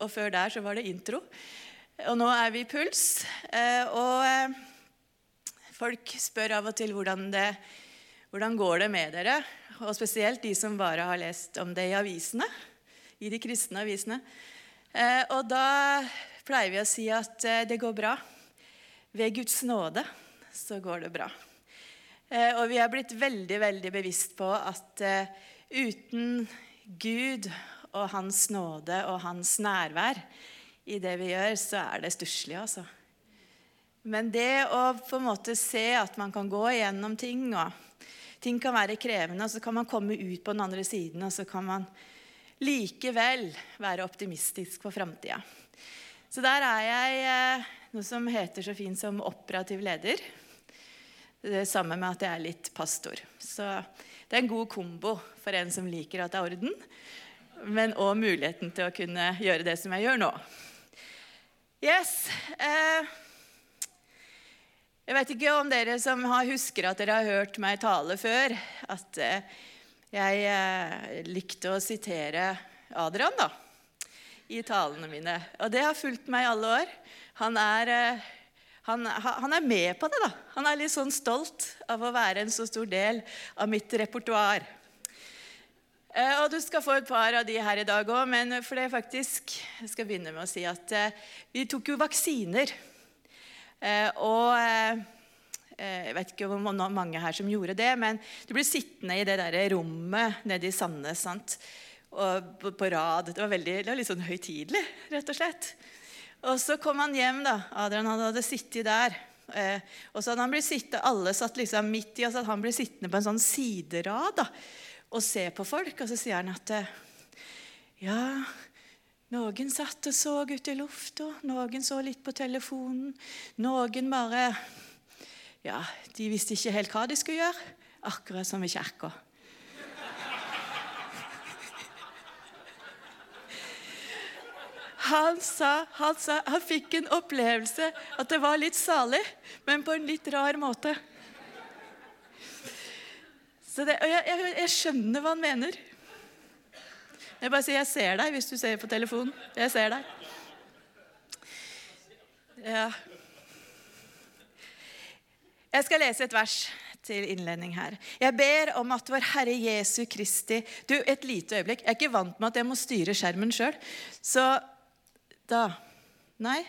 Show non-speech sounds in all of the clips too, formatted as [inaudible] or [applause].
Og før der så var det intro. Og nå er vi i puls. Eh, og eh, folk spør av og til hvordan det hvordan går det med dere. Og spesielt de som bare har lest om det i avisene. I de kristne avisene. Eh, og da pleier vi å si at det går bra. Ved Guds nåde så går det bra. Og vi er blitt veldig, veldig bevisst på at uten Gud og Hans nåde og Hans nærvær i det vi gjør, så er det stusslig, altså. Men det å på en måte se at man kan gå igjennom ting, og ting kan være krevende, og så kan man komme ut på den andre siden, og så kan man likevel være optimistisk for framtida. Så der er jeg eh, noe som heter så fint som operativ leder. Det samme med at jeg er litt pastor. Så det er en god kombo for en som liker at det er orden, men òg muligheten til å kunne gjøre det som jeg gjør nå. Yes. Eh, jeg vet ikke om dere som husker at dere har hørt meg tale før, at eh, jeg eh, likte å sitere Adrian da, i talene mine. Og det har fulgt meg i alle år. Han er, han, han er med på det. da. Han er litt sånn stolt av å være en så stor del av mitt repertoar. Eh, og du skal få et par av de her i dag òg, men for det faktisk Jeg skal begynne med å si at eh, vi tok jo vaksiner. Eh, og jeg vet ikke hvor mange her som gjorde det, men du ble sittende i det der rommet nede i Sandnes sant? Og på, rad. Det var, veldig, det var litt sånn høytidelig, rett og slett. Og så kom han hjem. da, Adrian hadde sittet der. og så hadde han blitt sittende, Alle satt liksom midt i, og så hadde han blitt sittende på en sånn siderad. da, og se på folk, og så sier han at ja, noen satt og så ut i lufta, noen så litt på telefonen. Noen bare Ja, de visste ikke helt hva de skulle gjøre. Akkurat som i kirka. Han sa, han sa han fikk en opplevelse at det var litt salig, men på en litt rar måte. Det, og jeg, jeg, jeg, skjønner hva han mener. Jeg bare sier 'jeg ser deg' hvis du ser på telefonen. Jeg ser deg. Ja. Jeg skal lese et vers til innledning her. Jeg ber om at vår Herre Jesu Kristi Du, et lite øyeblikk. Jeg er ikke vant med at jeg må styre skjermen sjøl. Så da Nei?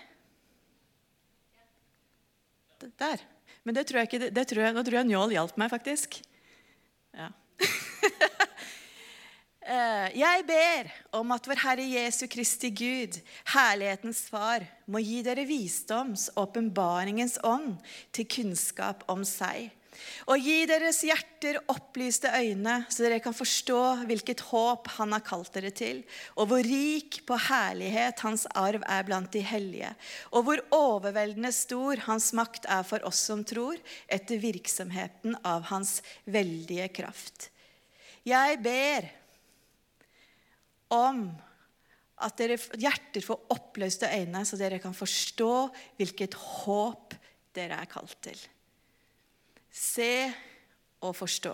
Der. Men det tror jeg ikke, det tror jeg, nå tror jeg Njål hjalp meg, faktisk. Ja. [laughs] Eh, jeg ber om at vår Herre Jesu Kristi Gud, herlighetens Far, må gi dere visdoms- og åpenbaringens ånd til kunnskap om seg og gi deres hjerter opplyste øyne, så dere kan forstå hvilket håp Han har kalt dere til, og hvor rik på herlighet Hans arv er blant de hellige, og hvor overveldende stor Hans makt er for oss som tror, etter virksomheten av Hans veldige kraft. Jeg ber om at dere hjerter får oppløste øyne, så dere kan forstå hvilket håp dere er kalt til se og forstå.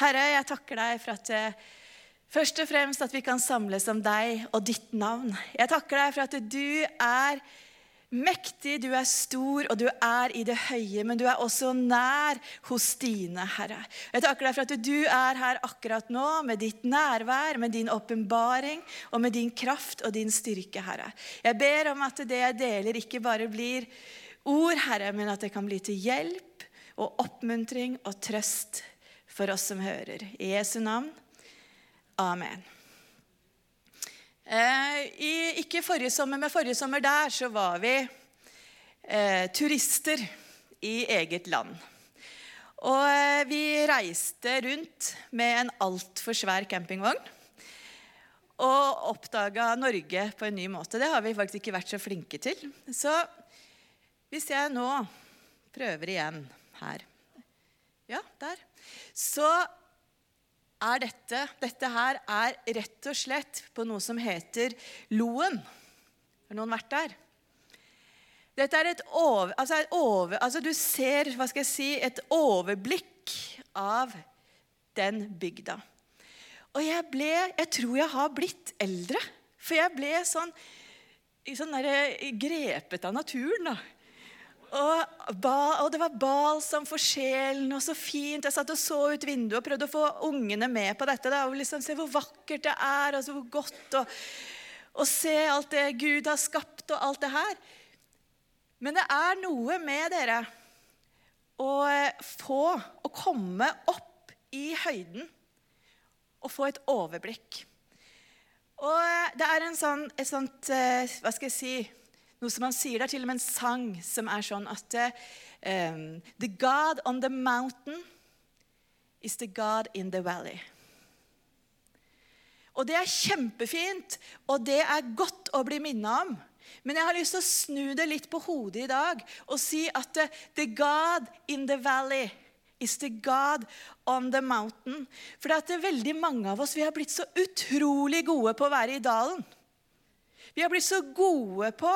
Herre, jeg takker deg for at eh, først og fremst at vi kan samles om deg og ditt navn. Jeg takker deg for at du er mektig, du er stor, og du er i det høye, men du er også nær hos dine, Herre. Jeg takker deg for at du er her akkurat nå med ditt nærvær, med din åpenbaring og med din kraft og din styrke, Herre. Jeg ber om at det jeg deler, ikke bare blir ord, Herre, men at det kan bli til hjelp og oppmuntring og trøst for oss som hører. I Jesu navn. Amen. Eh, i, ikke forrige sommer, men forrige sommer der så var vi eh, turister i eget land. Og eh, vi reiste rundt med en altfor svær campingvogn. Og oppdaga Norge på en ny måte. Det har vi faktisk ikke vært så flinke til. Så hvis jeg nå prøver igjen her. Ja, der. Så er dette Dette her er rett og slett på noe som heter Loen. Har noen vært der? Dette er et over, altså et over, altså Du ser hva skal jeg si, et overblikk av den bygda. Og jeg ble Jeg tror jeg har blitt eldre For jeg ble sånn, sånn der, grepet av naturen. da. Og, ba, og, det var balsam for sjelen, og så fint. Jeg satt og så ut vinduet og prøvde å få ungene med på dette. Da, og liksom Se hvor vakkert det er, og så hvor godt. Og, og se alt det Gud har skapt, og alt det her. Men det er noe med dere å få å komme opp i høyden og få et overblikk. Og det er en sånn, et sånt eh, Hva skal jeg si noe som han sier. Det er til og med en sang som er sånn at um, The God on the mountain is the God in the valley. Og det er kjempefint, og det er godt å bli minnet om. Men jeg har lyst til å snu det litt på hodet i dag og si at the God in the valley is the God on the mountain. For det er veldig mange av oss vi har blitt så utrolig gode på å være i dalen. Vi har blitt så gode på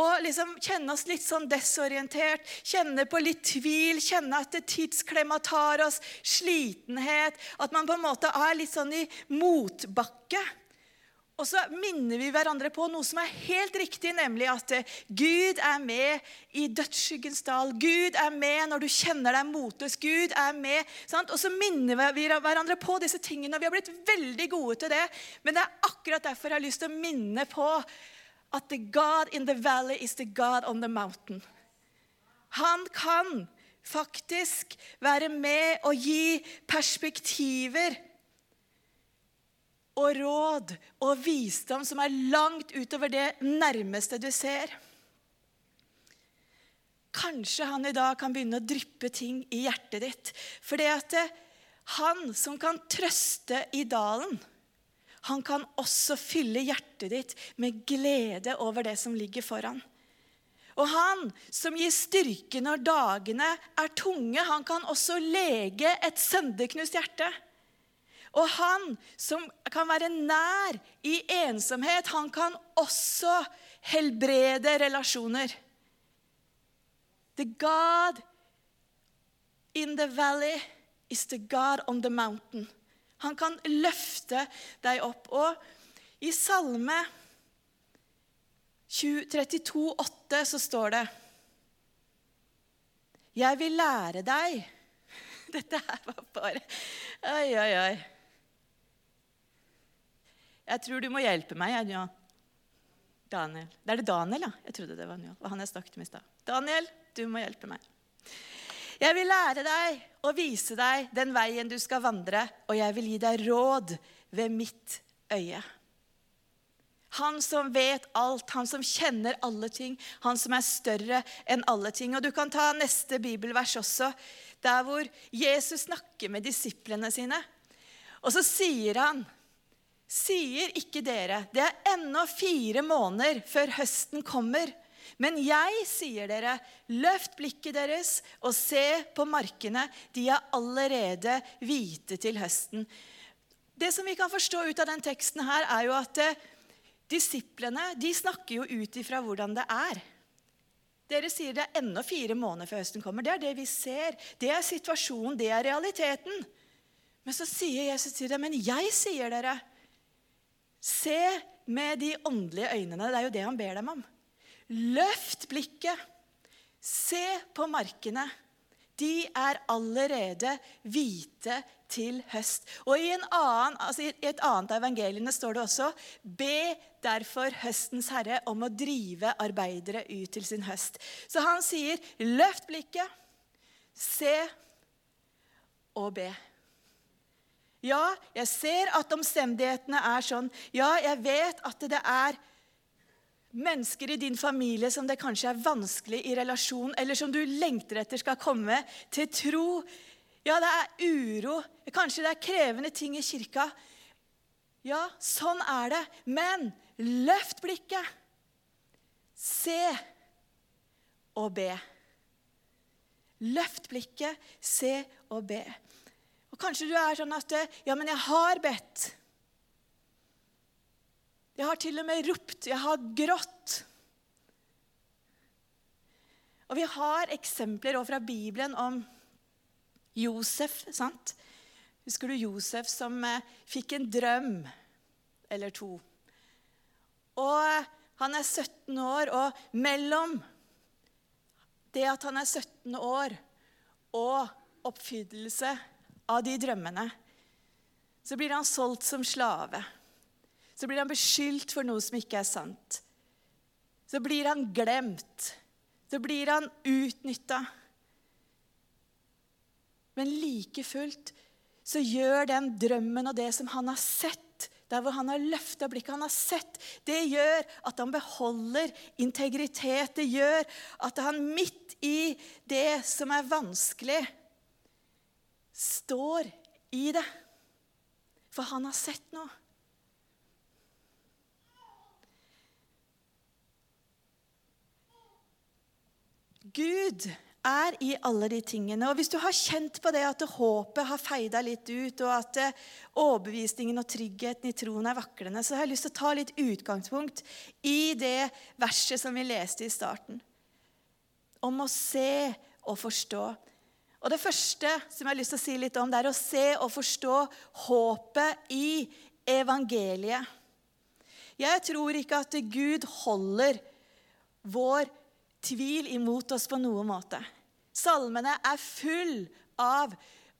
å liksom kjenne oss litt sånn desorientert, kjenne på litt tvil, kjenne at tidsklemma tar oss, slitenhet, at man på en måte er litt sånn i motbakke. Og så minner vi hverandre på noe som er helt riktig, nemlig at eh, Gud er med i dødsskyggens dal. Gud er med når du kjenner deg motløs. Gud er med. Sant? Og så minner vi hverandre på disse tingene. og Vi har blitt veldig gode til det. Men det er akkurat derfor jeg har lyst til å minne på at the God in the valley is the God on the mountain. Han kan faktisk være med og gi perspektiver og råd og visdom som er langt utover det nærmeste du ser. Kanskje han i dag kan begynne å dryppe ting i hjertet ditt. For det at han som kan trøste i dalen, han kan også fylle hjertet ditt med glede over det som ligger foran. Og han som gir styrke når dagene er tunge, han kan også lege et sønderknust hjerte. Og han som kan være nær i ensomhet, han kan også helbrede relasjoner. The God in the valley is the God on the mountain. Han kan løfte deg opp. Og i Salme 32, 32,8 så står det Jeg vil lære deg [laughs] Dette her var bare Oi, oi, oi. Jeg tror du må hjelpe meg. Ja. Daniel. Det er det Daniel, ja? Jeg trodde det var Njål. Han jeg snakket med i stad. Daniel, du må hjelpe meg. Jeg vil lære deg og vise deg den veien du skal vandre, og jeg vil gi deg råd ved mitt øye. Han som vet alt, han som kjenner alle ting, han som er større enn alle ting. Og Du kan ta neste bibelvers også, der hvor Jesus snakker med disiplene sine. Og så sier han Sier ikke dere, det er ennå fire måneder før høsten kommer. Men jeg sier dere, løft blikket deres og se på markene. De er allerede hvite til høsten. Det som vi kan forstå ut av den teksten her, er jo at eh, disiplene de snakker jo ut ifra hvordan det er. Dere sier det er ennå fire måneder før høsten kommer. Det er det vi ser. Det er situasjonen, det er realiteten. Men så sier Jesus til dem, men jeg sier dere, Se med de åndelige øynene. Det er jo det han ber dem om. Løft blikket. Se på markene. De er allerede hvite til høst. Og i, annen, altså i et annet av evangeliene står det også Be derfor høstens herre om å drive arbeidere ut til sin høst. Så han sier, løft blikket, se og be. Ja, jeg ser at omstendighetene er sånn. Ja, jeg vet at det er mennesker i din familie som det kanskje er vanskelig i relasjon, eller som du lengter etter skal komme til tro. Ja, det er uro. Kanskje det er krevende ting i kirka. Ja, sånn er det. Men løft blikket. Se og be. Løft blikket, se og be. Kanskje du er sånn at Ja, men jeg har bedt. Jeg har til og med ropt. Jeg har grått. Og vi har eksempler fra Bibelen om Josef. sant? Husker du Josef som eh, fikk en drøm eller to? Og han er 17 år, og mellom det at han er 17 år, og oppfyllelse av de drømmene, så blir han solgt som slave. Så blir han beskyldt for noe som ikke er sant. Så blir han glemt. Så blir han utnytta. Men like fullt så gjør den drømmen og det som han har sett, der hvor han har løfta blikket, han har sett, det gjør at han beholder integritet. Det gjør at han midt i det som er vanskelig, står i det. For han har sett noe. Gud er i alle de tingene. Og Hvis du har kjent på det at håpet har feida litt ut, og at overbevisningen og tryggheten i troen er vaklende, så har jeg lyst til å ta litt utgangspunkt i det verset som vi leste i starten. Om å se og forstå. Og Det første som jeg har lyst til å si litt om, det er å se og forstå håpet i evangeliet. Jeg tror ikke at Gud holder vår tvil imot oss på noen måte. Salmene er full av,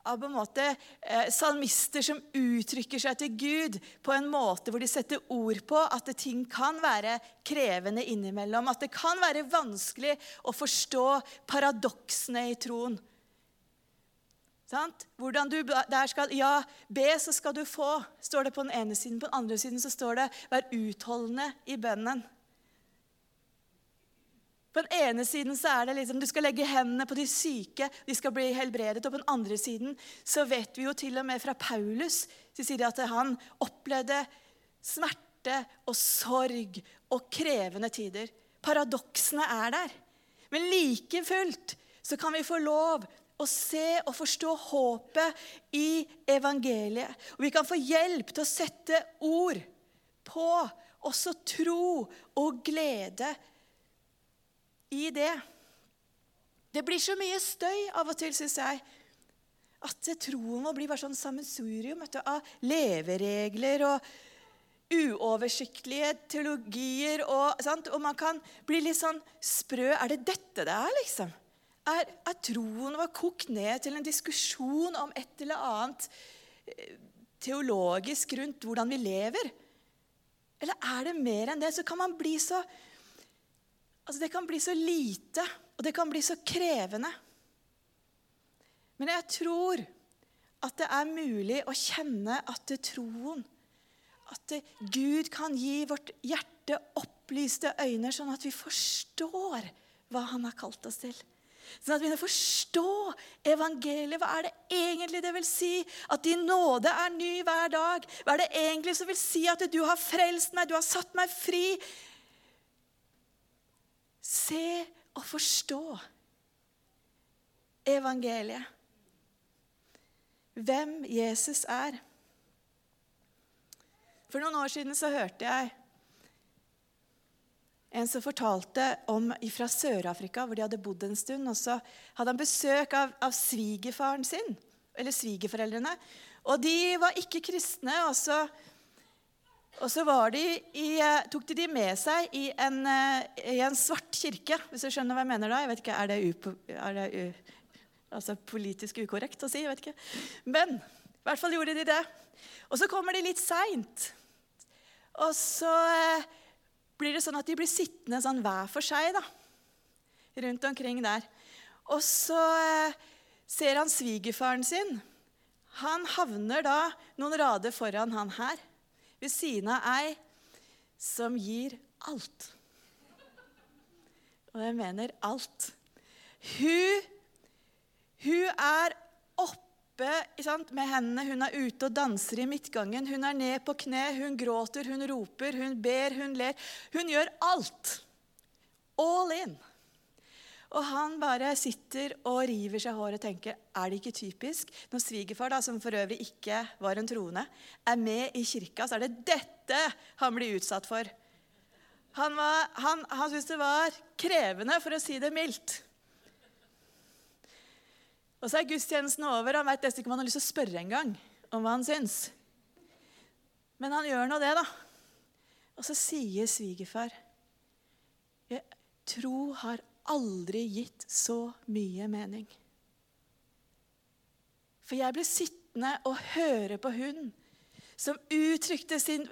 av måte, eh, salmister som uttrykker seg til Gud på en måte hvor de setter ord på at ting kan være krevende innimellom. At det kan være vanskelig å forstå paradoksene i troen. Sant? Hvordan du der skal, Ja, be, så skal du få, står det på den ene siden. På den andre siden så står det 'vær utholdende i bønnen'. På den ene siden så er det liksom, du skal legge hendene på de syke, de skal bli helbredet. Og på den andre siden så vet vi jo til og med fra Paulus så sier de at han opplevde smerte og sorg og krevende tider. Paradoksene er der. Men like fullt så kan vi få lov å se og forstå håpet i evangeliet. Og vi kan få hjelp til å sette ord på også tro og glede i det. Det blir så mye støy av og til, syns jeg, at troen må bli bare sånn sammensurium av leveregler og uoversiktlige teologier. Og, og, man kan bli litt sånn sprø. Er det dette det er, liksom? Er, er troen vår kokt ned til en diskusjon om et eller annet eh, teologisk rundt hvordan vi lever? Eller er det mer enn det? Så kan man bli så Altså, det kan bli så lite, og det kan bli så krevende. Men jeg tror at det er mulig å kjenne at det troen At det, Gud kan gi vårt hjerte opplyste øyne, sånn at vi forstår hva Han har kalt oss til. Sånn at vi begynner å forstå evangeliet. Hva er det egentlig det vil si at din nåde er ny hver dag? Hva er det egentlig som vil si at du har frelst meg, du har satt meg fri? Se og forstå evangeliet. Hvem Jesus er. For noen år siden så hørte jeg en som fortalte om fra Sør-Afrika, hvor de hadde bodd en stund. og Så hadde han besøk av, av svigerfaren sin, eller svigerforeldrene. Og de var ikke kristne. og så og så de i, eh, tok de de med seg i en, eh, i en, svart kirke, hvis du skjønner hva jeg mener da. Jeg vet ikke, Er det, upo, er det u, altså politisk ukorrekt å si? jeg vet ikke. Men i hvert fall gjorde de det. Og så kommer de litt seint. Og så eh, blir det sånn at de blir sittende sånn hver for seg da, rundt omkring der. Og så ser han svigerfaren sin. Han havner da noen rader foran han her ved siden av ei som gir alt. Og jeg mener alt. Hun, hun er oppe sant, med hendene, hun er ute og danser i midtgangen. Hun er ned på kne, hun gråter, hun roper, hun ber, hun ler. Hun gjør alt. All in. Og han bare sitter og river seg håret og tenker er det ikke typisk når svigerfar, da, som for øvrig ikke var en troende, er med i kirka, så er det dette han blir utsatt for. Han, var, han, han syntes det var krevende, for å si det mildt. Og så er gudstjenesten over. og Han vet nesten ikke om han har lyst til å spørre engang om hva han syns. Men han gjør nå det, da. Og så sier svigerfar Tro har aldri gitt så mye mening. For jeg ble sittende og høre på hun som uttrykte sin,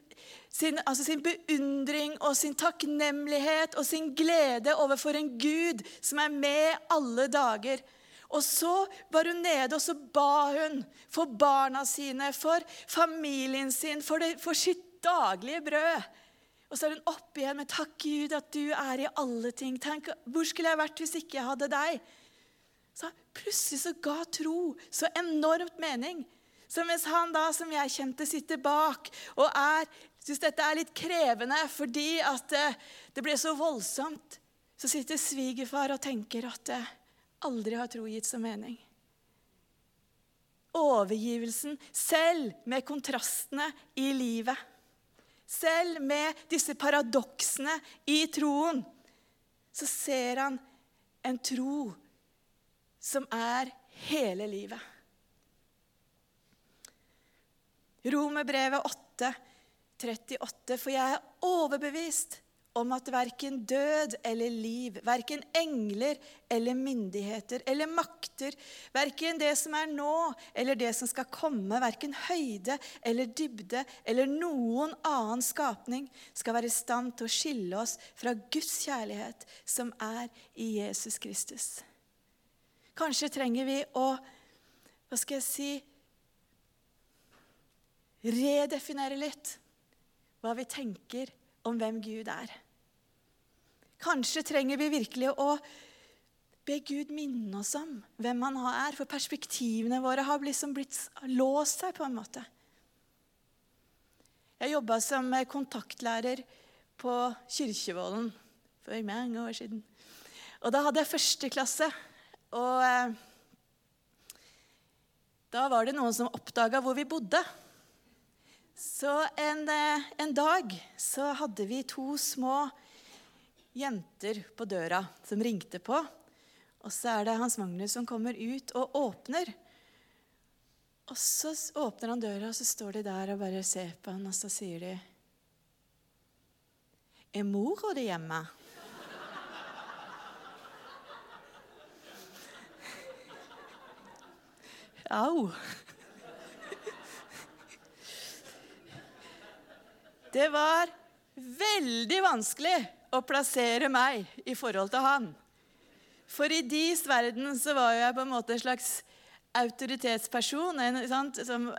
sin, altså sin, beundring og sin takknemlighet og sin glede overfor en Gud som er med alle dager. Og så var hun nede, og så ba hun for barna sine, for familien sin, for, det, for sitt daglige brød. Og så er hun oppe igjen med 'Takk, Gud, at du er i alle ting'. Tenk, Hvor skulle jeg vært hvis ikke jeg hadde deg? Så Plutselig så ga tro så enormt mening. Så mens han da, som jeg kjente, sitter bak og er, syns dette er litt krevende fordi at det, det ble så voldsomt, så sitter svigerfar og tenker at det aldri har tro gitt så mening. Overgivelsen, selv med kontrastene i livet. Selv med disse paradoksene i troen, så ser han en tro som er hele livet. Romerbrevet 8, 38. For jeg er overbevist om at verken død eller liv, verken engler eller myndigheter eller makter, verken det som er nå eller det som skal komme, verken høyde eller dybde eller noen annen skapning, skal være i stand til å skille oss fra Guds kjærlighet, som er i Jesus Kristus. Kanskje trenger vi å hva skal jeg si redefinere litt hva vi tenker om hvem Gud er. Kanskje trenger vi virkelig å be Gud minne oss om hvem han er, for perspektivene våre har liksom blitt låst seg på en måte. Jeg jobba som kontaktlærer på Kyrkjevollen for mange år siden. Og da hadde jeg første klasse. Og eh, da var det noen som oppdaga hvor vi bodde. Så en, eh, en, dag så hadde vi to små jenter på døra som ringte på. Og så er det Hans Magnus som kommer ut og åpner. Og så åpner han døra, og så står de der og bare ser på han, og så sier de Er mora di hjemme? [laughs] Au. [laughs] Det var veldig vanskelig å plassere meg i forhold til han. For i deres verden så var jeg på en måte en slags autoritetsperson. Som,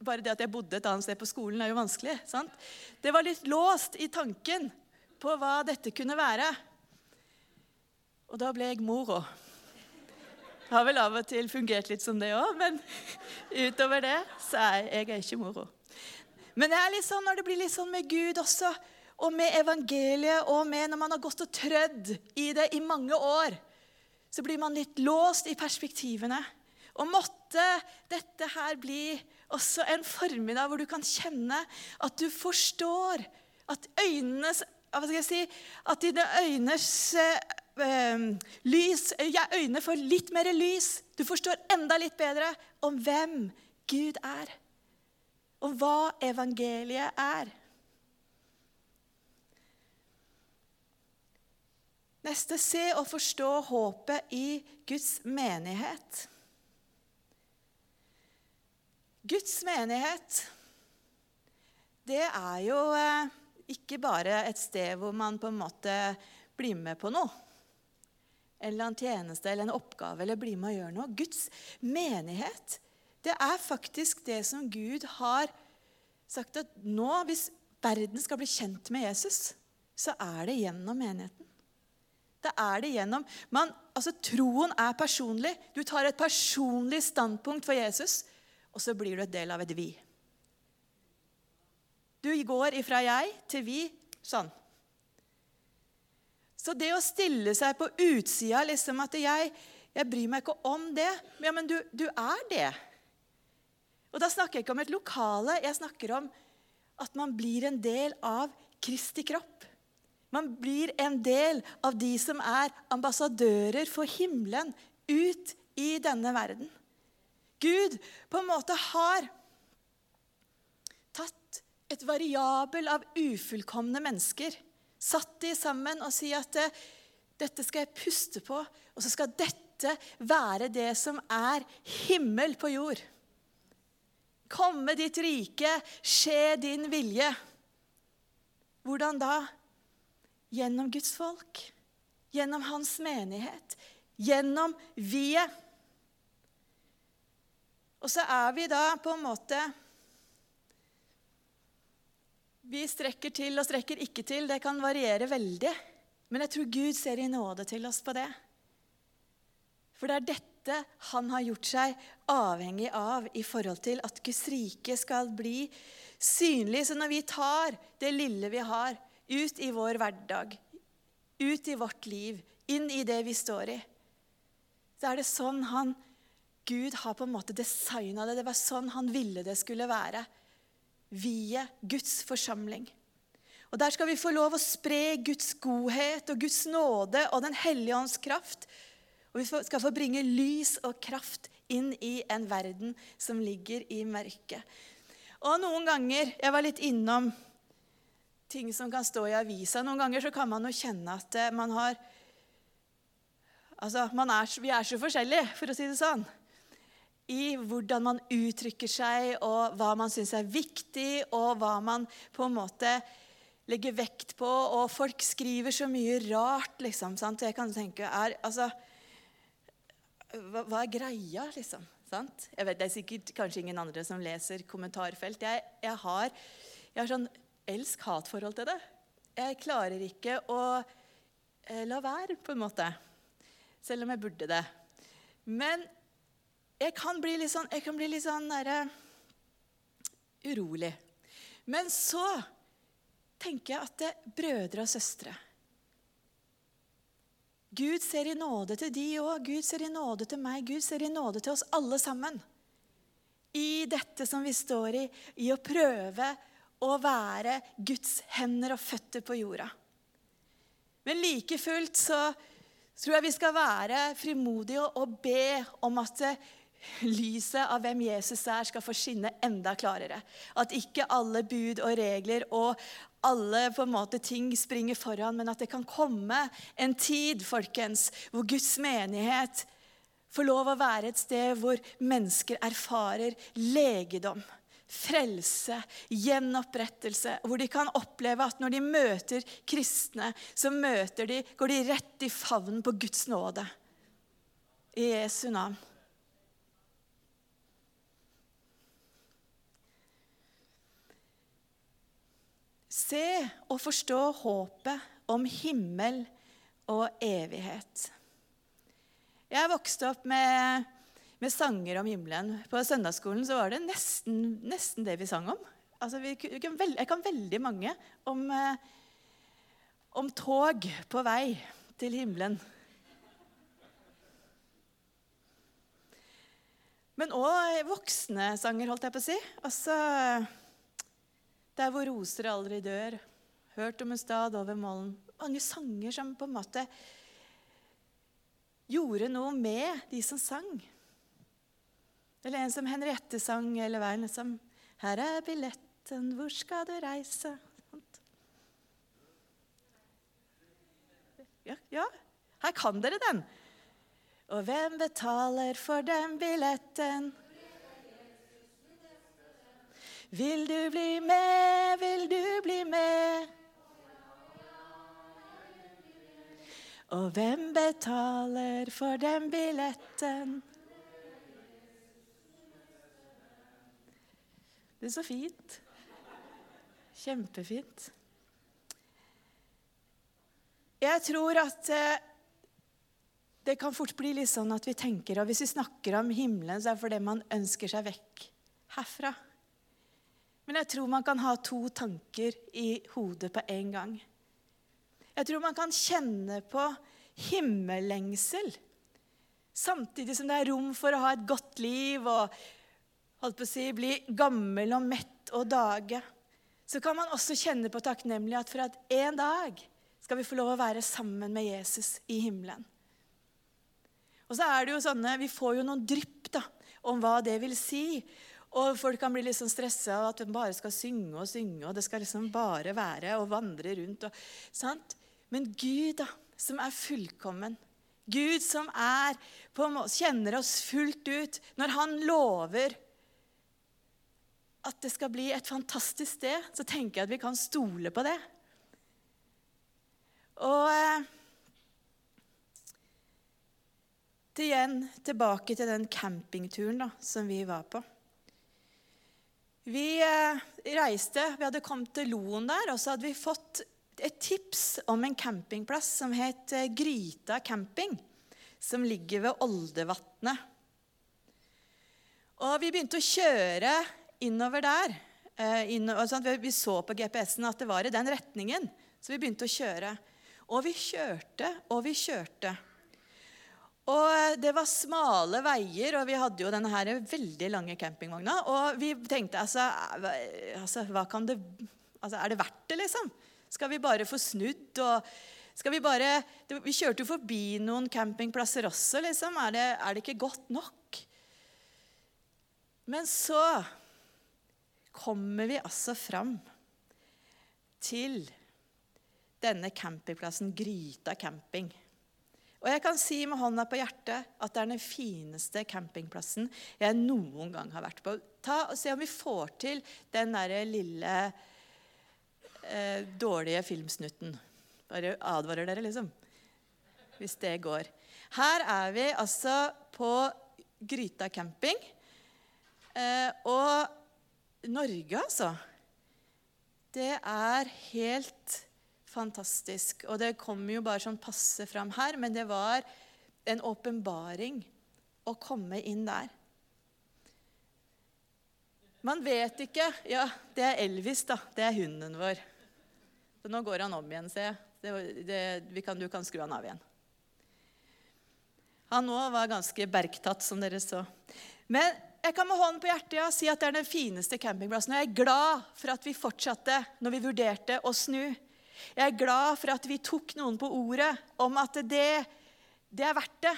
bare det at jeg bodde et annet sted på skolen, er jo vanskelig. Sant? Det var litt låst i tanken på hva dette kunne være. Og da ble jeg mor òg. Har vel av og til fungert litt som det òg, men utover det så er jeg, ikke moro. Men det er litt sånn når det blir litt sånn med Gud også, og med evangeliet, og med når man har gått og trødd i det i mange år, så blir man litt låst i perspektivene. Og måtte dette her bli også en formiddag hvor du kan kjenne at du forstår at øynenes hva skal jeg si, At dine øynes øh, lys ja, Øynene får litt mer lys. Du forstår enda litt bedre om hvem Gud er og hva evangeliet er. Neste se og forstå håpet i Guds menighet. Guds menighet, det er jo eh, ikke bare et sted hvor man på en måte blir med på noe. Eller en tjeneste eller en oppgave eller blir med og gjør noe. Guds menighet det er faktisk det som Gud har sagt at nå, hvis verden skal bli kjent med Jesus, så er det gjennom menigheten. Det er det gjennom man, altså Troen er personlig. Du tar et personlig standpunkt for Jesus, og så blir du et del av et vi. Du går ifra jeg til vi sånn. Så det å stille seg på utsida, liksom at jeg, jeg bryr meg ikke om det Ja, men du, du er det. Og Da snakker jeg ikke om et lokale, jeg snakker om at man blir en del av Kristi kropp. Man blir en del av de som er ambassadører for himmelen ut i denne verden. Gud på en måte har tatt et variabel av ufullkomne mennesker. Satt de sammen og sier at eh, dette skal jeg puste på, og så skal dette være det som er himmel på jord. Komme ditt rike, skje din vilje. Hvordan da? Gjennom Guds folk. Gjennom hans menighet. Gjennom vi-et. Og så er vi da på en måte Vi strekker til og strekker ikke til. Det kan variere veldig. Men jeg tror Gud ser i nåde til oss på det. For det er dette han har gjort seg avhengig av i forhold til at Guds rike skal bli synlig. Så når vi tar det lille vi har, ut i vår hverdag, ut i vårt liv, inn i det vi står i, så er det sånn han Gud har på en måte designa det. Det var sånn han ville det skulle være. Vie Guds forsamling. Og Der skal vi få lov å spre Guds godhet og Guds nåde og Den hellige ånds kraft. Og vi skal få bringe lys og kraft inn i en verden som ligger i mørket. Og noen ganger Jeg var litt innom ting som kan stå i avisa. Noen ganger så kan man jo kjenne at eh, man har Altså, er, vi er så forskjellige, for å si det sånn i hvordan man uttrykker seg, og hva man syns er viktig, og hva man på en måte legger vekt på. Og folk skriver så mye rart, liksom. Sant? Jeg kan tenke er, altså, hva, hva, er greia, liksom? Sant? Jeg vet, Det er sikkert kanskje ingen andre som leser kommentarfelt. Jeg, jeg har, jeg har sånn elsk-hat-forhold til det. Jeg klarer ikke å eh, la være, på en måte. Selv om jeg burde det. Men jeg kan bli litt sånn, jeg kan bli litt sånn der, urolig. Men så tenker jeg at det er brødre og søstre Gud ser i nåde til de òg. Gud ser i nåde til meg. Gud ser i nåde til oss alle sammen. I dette som vi står i, i å prøve å være Guds hender og føtter på jorda. Men like fullt så tror jeg vi skal være frimodige og be om at lyset av hvem Jesus er, skal få skinne enda klarere. At ikke alle bud og regler og alle på en måte ting springer foran, men at det kan komme en tid folkens, hvor Guds menighet får lov å være et sted hvor mennesker erfarer legedom, frelse, gjenopprettelse. Hvor de kan oppleve at når de møter kristne, så møter de, går de rett i favnen på Guds nåde. I Jesu navn. Se og forstå håpet om himmel og evighet. Jeg vokste opp med, med sanger om himmelen. På søndagsskolen så var det nesten, nesten det vi sang om. Altså, vi, jeg, kan veld, jeg kan veldig mange om, eh, om tog på vei til himmelen. Men òg voksne sanger, holdt jeg på å si. Altså der hvor roser aldri dør. Hørt om en stad over mollen. Mange sanger som på en måte gjorde noe med de som sang. Eller en som Henriette sang hele veien. Liksom, 'Her er billetten, hvor skal du reise?' Ja, ja, her kan dere den. Og hvem betaler for den billetten? Vil du bli med, vil du bli med? Og hvem betaler for den billetten? Det er så fint. Kjempefint. Jeg tror at eh, det kan fort bli litt sånn at vi tenker og Hvis vi snakker om himmelen, så er det fordi man ønsker seg vekk herfra. Men jeg tror man kan ha to tanker i hodet på en gang. Jeg tror man kan kjenne på himmellengsel samtidig som det er rom for å ha et godt liv og holdt på å si, bli gammel og mett og dage. Så kan man også kjenne på takknemlighet for at en dag skal vi få lov å være sammen med Jesus i himmelen. Og så er det jo sånne, Vi får jo noen drypp da, om hva det vil si. Og folk kan bli liksom stressa av at de bare skal synge og synge, og det skal liksom bare være og vandre rundt. Og, sant? Men Gud, da, som er fullkommen, Gud som er, på kjenner oss fullt ut, når han lover at det skal bli et fantastisk sted, så tenker jeg at vi kan stole på det. Og til igjen tilbake til den campingturen da, som vi var på. Vi eh, reiste, vi hadde kommet til Loen der, og så hadde vi fått et tips om en campingplass som het eh, Gryta camping, som ligger ved Oldevatnet. Og vi begynte å kjøre innover der. Eh, innover, sånn vi så på GPS-en at det var i den retningen, så vi begynte å kjøre. Og vi kjørte og vi kjørte. Og eh, Det var smale veier, og vi hadde jo denne her veldig lange campingvogna. Og vi tenkte altså, altså hva kan det, altså Er det verdt det, liksom? Skal vi bare få snudd? og skal Vi bare, vi kjørte jo forbi noen campingplasser også. liksom. Er det, er det ikke godt nok? Men så kommer vi altså fram til denne campingplassen Gryta camping. Og jeg kan si med hånda på hjertet at det er den fineste campingplassen jeg noen gang har vært på. Ta og Se om vi får til den der lille eh, dårlige filmsnutten. Bare advarer dere, liksom. Hvis det går. Her er vi altså på Gryta camping. Eh, og Norge, altså. Det er helt fantastisk. Og det kommer jo bare sånn passe fram her, men det var en åpenbaring å komme inn der. Man vet ikke Ja, det er Elvis, da. Det er hunden vår. Så nå går han om igjen, ser jeg. Du kan skru han av igjen. Han òg var ganske bergtatt, som dere så. Men jeg kan med hånden på hjertet ja, si at det er den fineste campingplassen. Og jeg er glad for at vi fortsatte når vi vurderte å snu. Jeg er glad for at vi tok noen på ordet om at det, det er verdt det.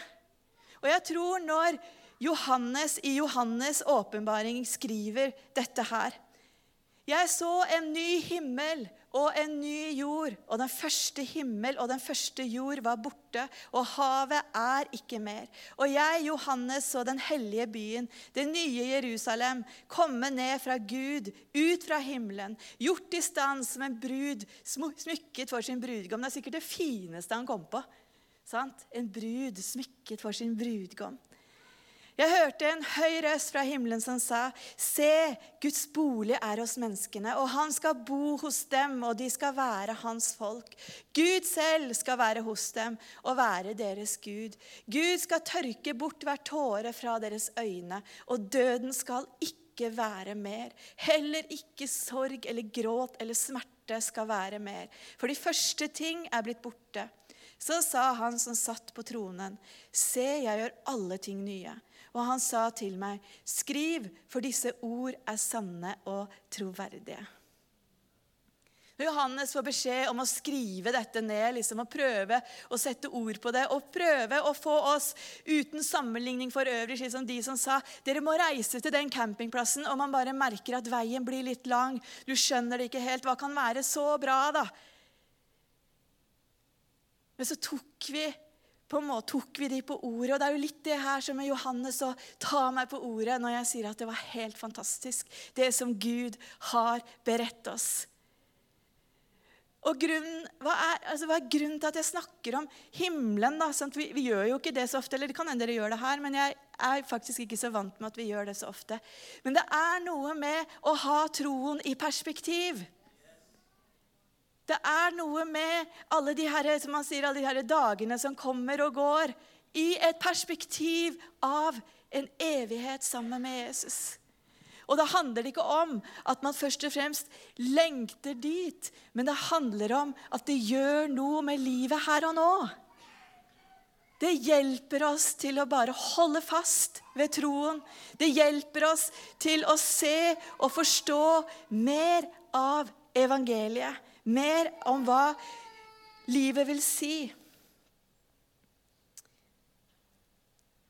Og jeg tror når Johannes i Johannes' åpenbaring skriver dette her Jeg så en ny himmel og en ny jord, og den første himmel og den første jord var borte, og havet er ikke mer. Og jeg, Johannes, så den hellige byen, det nye Jerusalem, komme ned fra Gud, ut fra himmelen, gjort i stand som en brud, smykket for sin brudgom. Det er sikkert det fineste han kom på. Sant? En brud smykket for sin brudgom. Jeg hørte en høy røst fra himmelen som sa, Se, Guds bolig er hos menneskene, og han skal bo hos dem, og de skal være hans folk. Gud selv skal være hos dem og være deres Gud. Gud skal tørke bort hver tåre fra deres øyne, og døden skal ikke være mer. Heller ikke sorg eller gråt eller smerte skal være mer. For de første ting er blitt borte. Så sa han som satt på tronen, Se, jeg gjør alle ting nye. Og han sa til meg, 'Skriv, for disse ord er sanne og troverdige'. Når Johannes får beskjed om å skrive dette ned liksom, å prøve å sette ord på det, og prøve å få oss uten sammenligning for øvrig, slik som de som sa dere må reise til den campingplassen, og man bare merker at veien blir litt lang. Du skjønner det ikke helt. Hva kan være så bra, da? Men så tok vi på en måte tok vi de på ordet. Og det er jo litt det her som er Johannes å ta meg på ordet når jeg sier at det var helt fantastisk, det som Gud har beredt oss. Og grunnen, hva, er, altså, hva er grunnen til at jeg snakker om himmelen? da? Sånn, vi, vi, gjør jo ikke det så ofte, eller det kan hende dere gjør det her, men jeg er faktisk ikke så vant med at vi gjør det så ofte. Men det er noe med å ha troen i perspektiv. Det er noe med alle de her, som han sier, alle de her dagene som kommer og går, i et perspektiv av en evighet sammen med Jesus. Og da handler det ikke om at man først og fremst lengter dit, men det handler om at det gjør noe med livet her og nå. Det hjelper oss til å bare holde fast ved troen. Det hjelper oss til å se og forstå mer av evangeliet mer om hva livet vil si.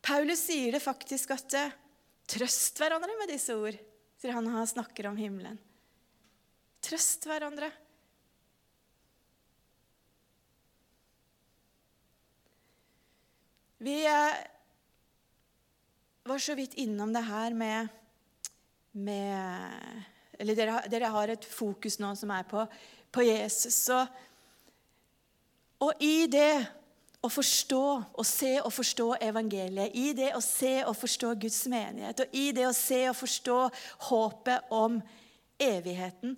Paulus sier det faktisk at eh, trøst hverandre med disse ord. sier han han snakker om himmelen. Trøst hverandre. Vi eh, var så vidt innom det her med, med Eller dere, dere, har et fokus nå som er på, på Jesus. Og, og i det å forstå og se og forstå evangeliet, i det å se og forstå Guds menighet, og i det å se og forstå håpet om evigheten,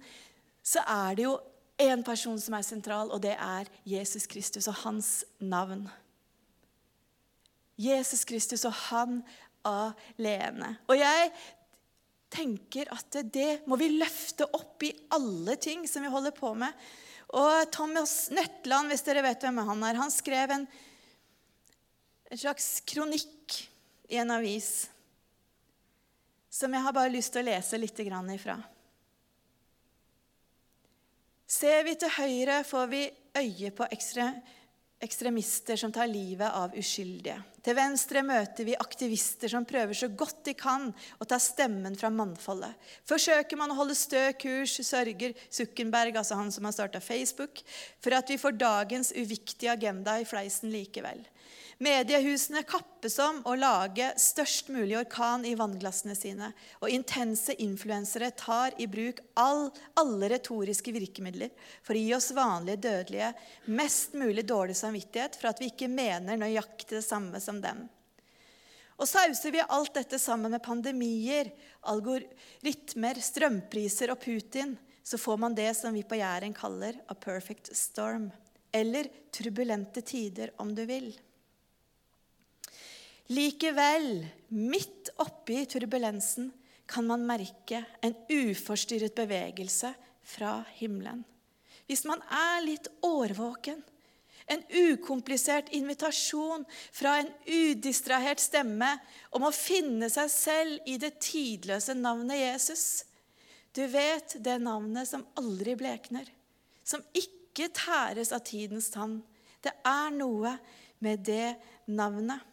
så er det jo én person som er sentral, og det er Jesus Kristus og hans navn. Jesus Kristus og han alene. Og jeg tenker at det må vi løfte opp i alle ting som vi holder på med. Og Thomas Nøtland, hvis dere vet hvem han er, han skrev en, en slags kronikk i en avis som jeg har bare lyst til å lese litt ifra. Ser vi til høyre, får vi øye på ekstra ekstremister som tar livet av uskyldige. Til venstre møter vi aktivister som prøver så godt de kan å ta stemmen fra mannfoldet. Forsøker man å holde stø kurs, sørger Zuckerberg, altså han som har starta Facebook, for at vi får dagens uviktige agenda i fleisen likevel. Mediehusene kappes om å lage størst mulig orkan i vannglassene sine. Og intense influensere tar i bruk all, alle retoriske virkemidler for å gi oss vanlige dødelige mest mulig dårlig samvittighet for at vi ikke mener nøyaktig det samme som dem. Og sauser vi alt dette sammen med pandemier, algoritmer, strømpriser og Putin, så får man det som vi på Jæren kaller a perfect storm. Eller turbulente tider, om du vil. Likevel, midt oppi turbulensen, kan man merke en uforstyrret bevegelse fra himmelen. Hvis man er litt årvåken, en ukomplisert invitasjon fra en udistrahert stemme om å finne seg selv i det tidløse navnet Jesus. Du vet det navnet som aldri blekner, som ikke tæres av tidens tann. Det er noe med det navnet.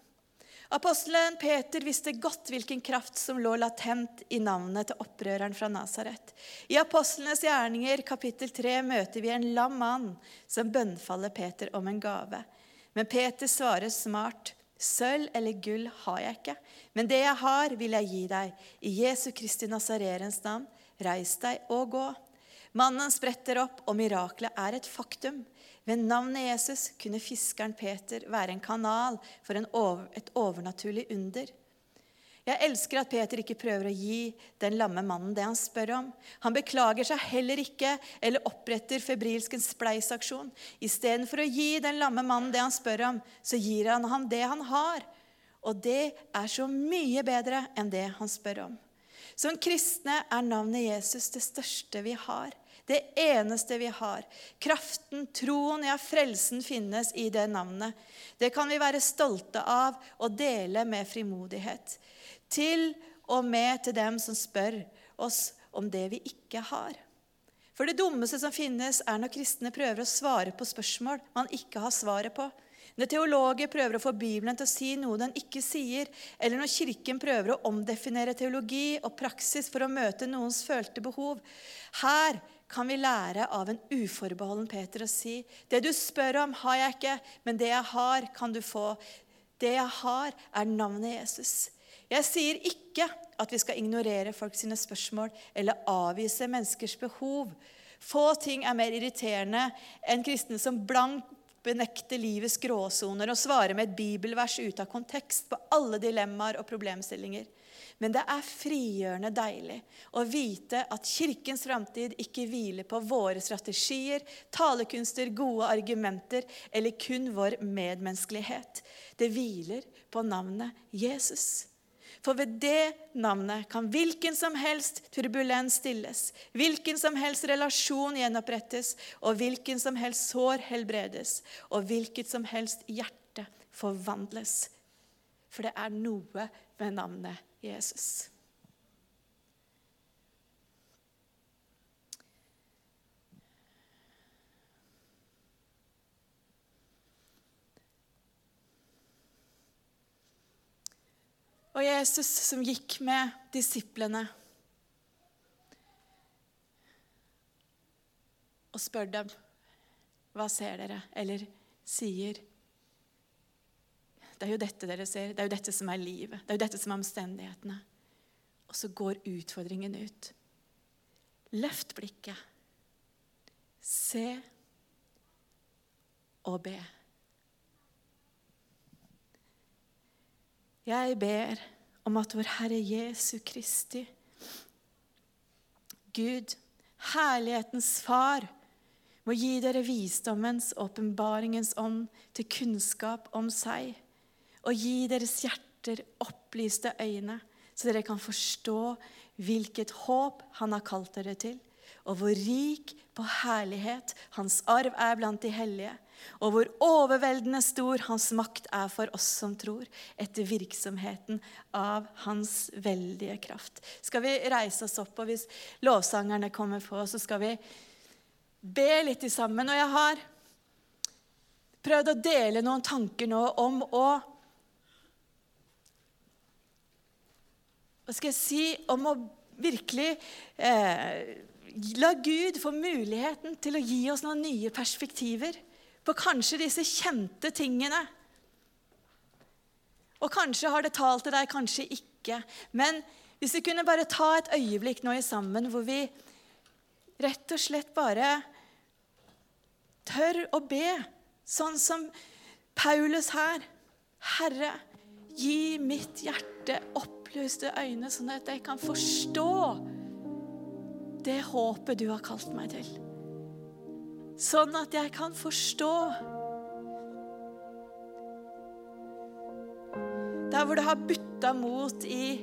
Apostelen Peter visste godt hvilken kraft som lå latent i navnet til opprøreren fra Nasaret. I apostlenes gjerninger kapittel 3 møter vi en lam mann som bønnfaller Peter om en gave. Men Peter svarer smart, sølv eller gull har jeg ikke, men det jeg har, vil jeg gi deg. I Jesu Kristi Nasarerens navn, reis deg og gå. Mannen spretter opp, og miraklet er et faktum. Ved navnet Jesus kunne fiskeren Peter være en kanal for en over, et overnaturlig under. Jeg elsker at Peter ikke prøver å gi den lamme mannen det han spør om. Han beklager seg heller ikke eller oppretter febrilsk en spleisaksjon. Istedenfor å gi den lamme mannen det han spør om, så gir han ham det han har. Og det er så mye bedre enn det han spør om. Som kristne er navnet Jesus det største vi har. Det eneste vi har. Kraften, troen, ja, frelsen finnes i det navnet. Det kan vi være stolte av og dele med frimodighet. Til og med til dem som spør oss om det vi ikke har. For det dummeste som finnes, er når kristne prøver å svare på spørsmål man ikke har svaret på. Når teologer prøver å få Bibelen til å si noe den ikke sier, eller når Kirken prøver å omdefinere teologi og praksis for å møte noens følte behov. Her kan vi lære av en uforbeholden Peter å si det du spør om, har jeg ikke, men det jeg har, kan du få. Det jeg har, er navnet Jesus. Jeg sier ikke at vi skal ignorere folk sine spørsmål eller avvise menneskers behov. Få ting er mer irriterende enn kristne som blankt benekter livets gråsoner og svarer med et bibelvers ute av kontekst på alle dilemmaer og problemstillinger. Men det er frigjørende deilig å vite at Kirkens framtid ikke hviler på våre strategier, talekunster, gode argumenter eller kun vår medmenneskelighet. Det hviler på navnet Jesus. For ved det navnet kan hvilken som helst turbulens stilles, hvilken som helst relasjon gjenopprettes, og hvilken som helst sår helbredes, og hvilket som helst hjerte forvandles. For det er noe ved navnet Jesus. og Jesus som gikk med disiplene og spør dem hva ser dere, eller sier. Det er jo dette dere ser, det er jo dette som er livet, det er jo dette som er omstendighetene. Og så går utfordringen ut. Løft blikket. Se og be. Jeg ber om at vår Herre Jesu Kristi, Gud, herlighetens Far, må gi dere visdommens, åpenbaringens ånd til kunnskap om seg, og gi deres hjerter opplyste øyne, så dere kan forstå hvilket håp Han har kalt dere til, og hvor rik på herlighet Hans arv er blant de hellige, og hvor overveldende stor Hans makt er for oss som tror, etter virksomheten av Hans veldige kraft. Skal vi reise oss opp, og hvis lovsangerne kommer på, så skal vi be litt sammen. Og jeg har prøvd å dele noen tanker nå om å Hva skal jeg si? Om å virkelig eh, la Gud få muligheten til å gi oss noen nye perspektiver på kanskje disse kjente tingene. Og kanskje har det talt til deg, kanskje ikke. Men hvis vi kunne bare ta et øyeblikk nå i sammen hvor vi rett og slett bare tør å be, sånn som Paulus her. Herre, gi mitt hjerte opplyste øyne, sånn at jeg kan forstå det håpet du har kalt meg til. Sånn at jeg kan forstå. Der hvor det har butta mot i,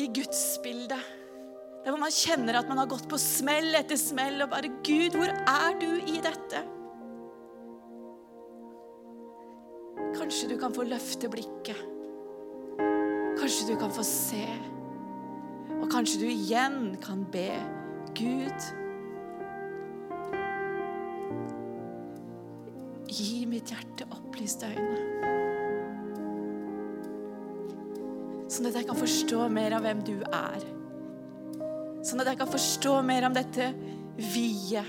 i gudsbildet. Der hvor man kjenner at man har gått på smell etter smell og bare Gud, hvor er du i dette? Kanskje du kan få løfte blikket. Kanskje du kan få se. Og kanskje du igjen kan be Gud Gi mitt hjerte opplyste øyne. Sånn at jeg kan forstå mer av hvem du er. Sånn at jeg kan forstå mer om dette viet.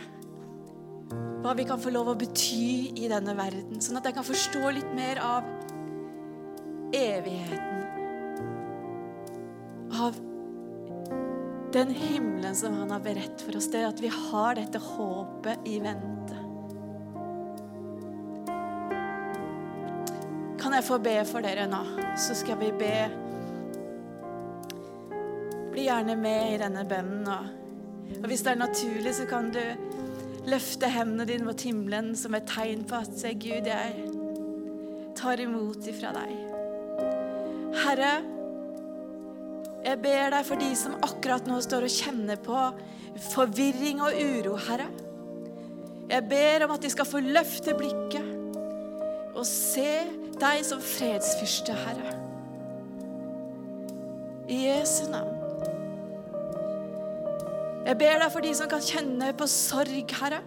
Hva vi kan få lov å bety i denne verden. Sånn at jeg kan forstå litt mer av evigheten. Av den himmelen som han har beredt for oss. Det at vi har dette håpet i vente. Jeg få be for dere nå? Så skal vi be. Bli gjerne med i denne bønnen. Og, og hvis det er naturlig, så kan du løfte hendene dine mot himmelen som et tegn på at se, Gud, jeg tar imot ifra deg. Herre, jeg ber deg for de som akkurat nå står og kjenner på forvirring og uro, Herre. Jeg ber om at de skal få løfte blikket og se deg som fredsfyrste, Herre. I Jesu navn. Jeg ber deg for de som kan kjenne på sorg, Herre.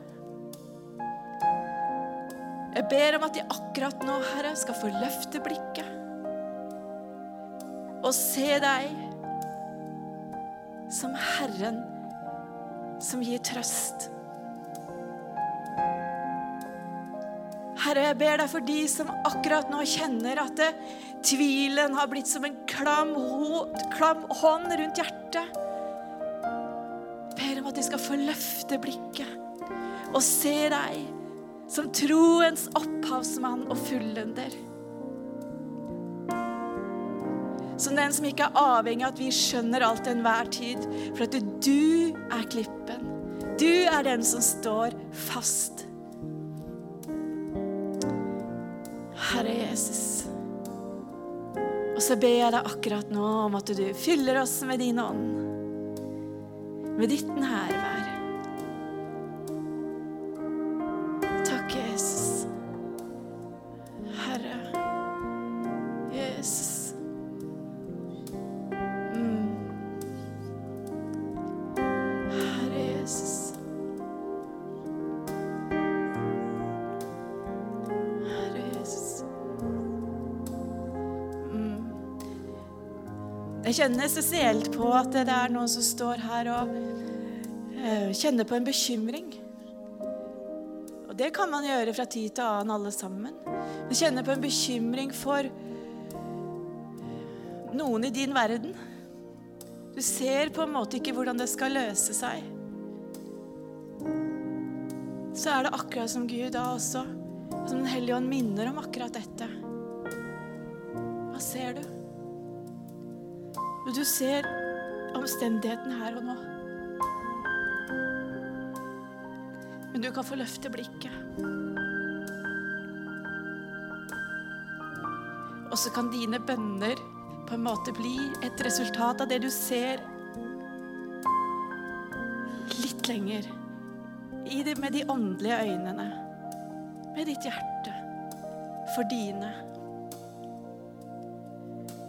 Jeg ber om at de akkurat nå, Herre, skal få løfte blikket og se deg som Herren som gir trøst. Herre, jeg ber deg for de som akkurat nå kjenner at det, tvilen har blitt som en klam, klam hånd rundt hjertet. Jeg ber om at de skal få løfte blikket og se deg som troens opphavsmann og fullender. Som den som ikke er avhengig av at vi skjønner alt til enhver tid. For at du er klippen. Du er den som står fast. Herre Jesus. Og så ber jeg deg akkurat nå om at du fyller oss med din ånd. Med ditt nærvær. Kjenner spesielt på at det er noen som står her og eh, kjenner på en bekymring. Og det kan man gjøre fra tid til annen, alle sammen. Men kjenner på en bekymring for noen i din verden. Du ser på en måte ikke hvordan det skal løse seg. Så er det akkurat som Gud da også, som Den hellige ånd minner om akkurat dette. Og du ser omstendigheten her og nå. Men du kan få løfte blikket. Og så kan dine bønner på en måte bli et resultat av det du ser litt lenger det, med de åndelige øynene, med ditt hjerte, for dine.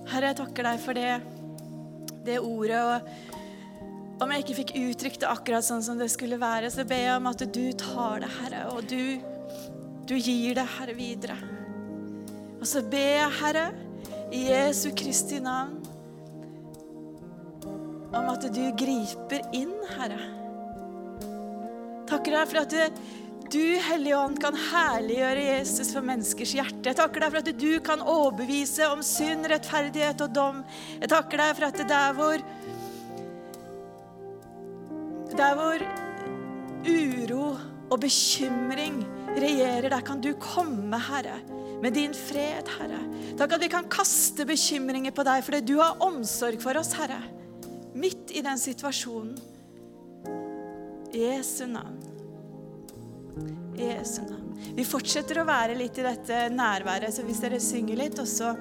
Herre, jeg takker deg for det, det ordet. og Om jeg ikke fikk uttrykt det akkurat sånn som det skulle være, så ber jeg om at du tar det, Herre, og du, du gir det, Herre, videre. Og så ber jeg, Herre, i Jesu Kristi navn, om at du griper inn, Herre. Takker deg for at du, du, Hellige Ånd, kan herliggjøre Jesus for menneskers hjerte. Jeg takker deg for at du kan overbevise om synd, rettferdighet og dom. Jeg takker deg for at det der hvor Der hvor uro og bekymring regjerer, der kan du komme, Herre, med din fred, Herre. Takk at vi kan kaste bekymringer på deg, fordi du har omsorg for oss, Herre. Midt i den situasjonen. Jesu navn. Jesu navn. Vi fortsetter å være litt i dette nærværet, så hvis dere synger litt, og så